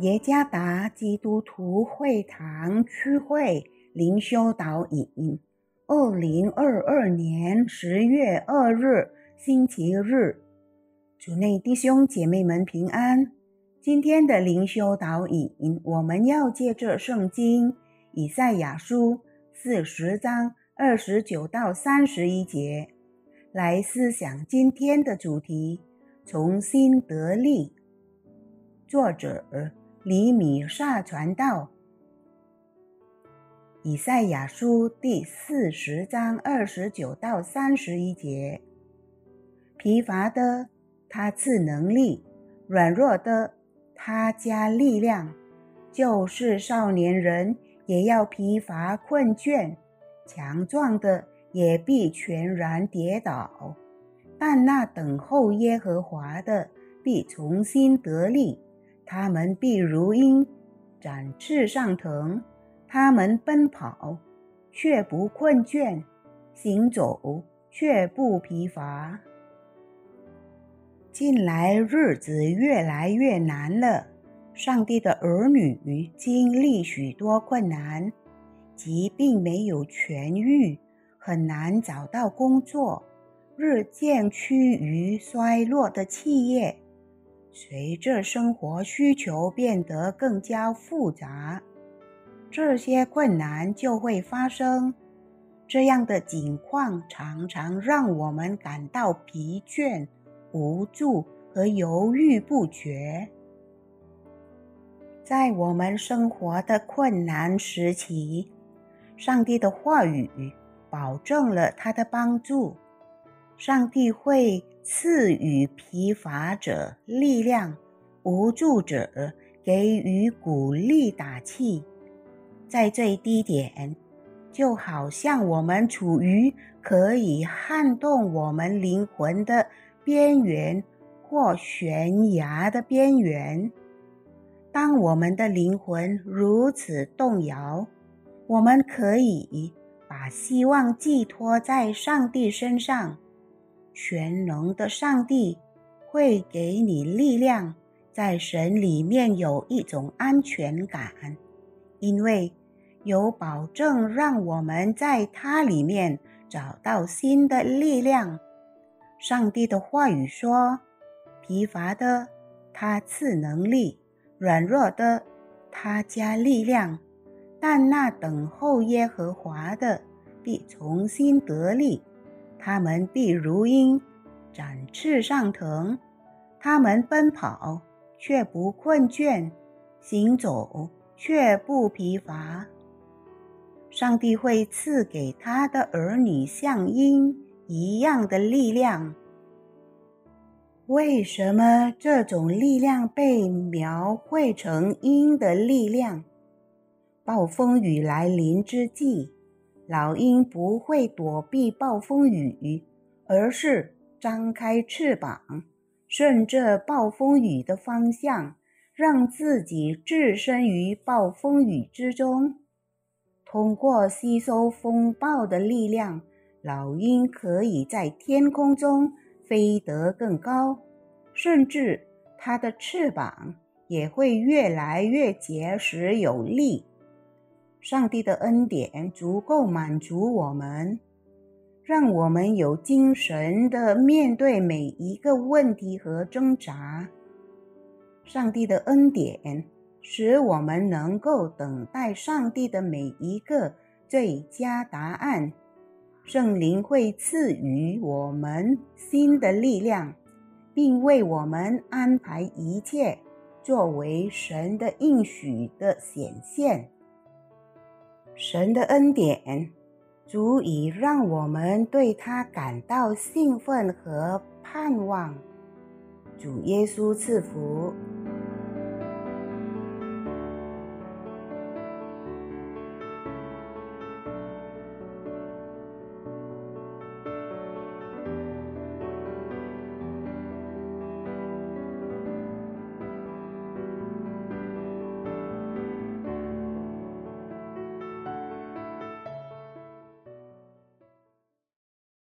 耶加达基督徒会堂区会灵修导引，二零二二年十月二日星期日，主内弟兄姐妹们平安。今天的灵修导引，我们要借着圣经以赛亚书四十章二十九到三十一节来思想今天的主题：重新得力。作者。李米萨传道，以赛亚书第四十章二十九到三十一节：疲乏的他赐能力，软弱的他加力量。就是少年人也要疲乏困倦，强壮的也必全然跌倒。但那等候耶和华的必重新得力。他们必如鹰展翅上腾，他们奔跑却不困倦，行走却不疲乏。近来日子越来越难了，上帝的儿女经历许多困难，疾病没有痊愈，很难找到工作，日渐趋于衰落的企业。随着生活需求变得更加复杂，这些困难就会发生。这样的境况常常让我们感到疲倦、无助和犹豫不决。在我们生活的困难时期，上帝的话语保证了他的帮助。上帝会赐予疲乏者力量，无助者给予鼓励打气。在最低点，就好像我们处于可以撼动我们灵魂的边缘或悬崖的边缘。当我们的灵魂如此动摇，我们可以把希望寄托在上帝身上。全能的上帝会给你力量，在神里面有一种安全感，因为有保证让我们在他里面找到新的力量。上帝的话语说：“疲乏的他赐能力，软弱的他加力量。但那等候耶和华的必重新得力。”他们必如鹰展翅上腾，他们奔跑却不困倦，行走却不疲乏。上帝会赐给他的儿女像鹰一样的力量。为什么这种力量被描绘成鹰的力量？暴风雨来临之际。老鹰不会躲避暴风雨，而是张开翅膀，顺着暴风雨的方向，让自己置身于暴风雨之中。通过吸收风暴的力量，老鹰可以在天空中飞得更高，甚至它的翅膀也会越来越结实有力。上帝的恩典足够满足我们，让我们有精神的面对每一个问题和挣扎。上帝的恩典使我们能够等待上帝的每一个最佳答案。圣灵会赐予我们新的力量，并为我们安排一切，作为神的应许的显现。神的恩典足以让我们对他感到兴奋和盼望。主耶稣赐福。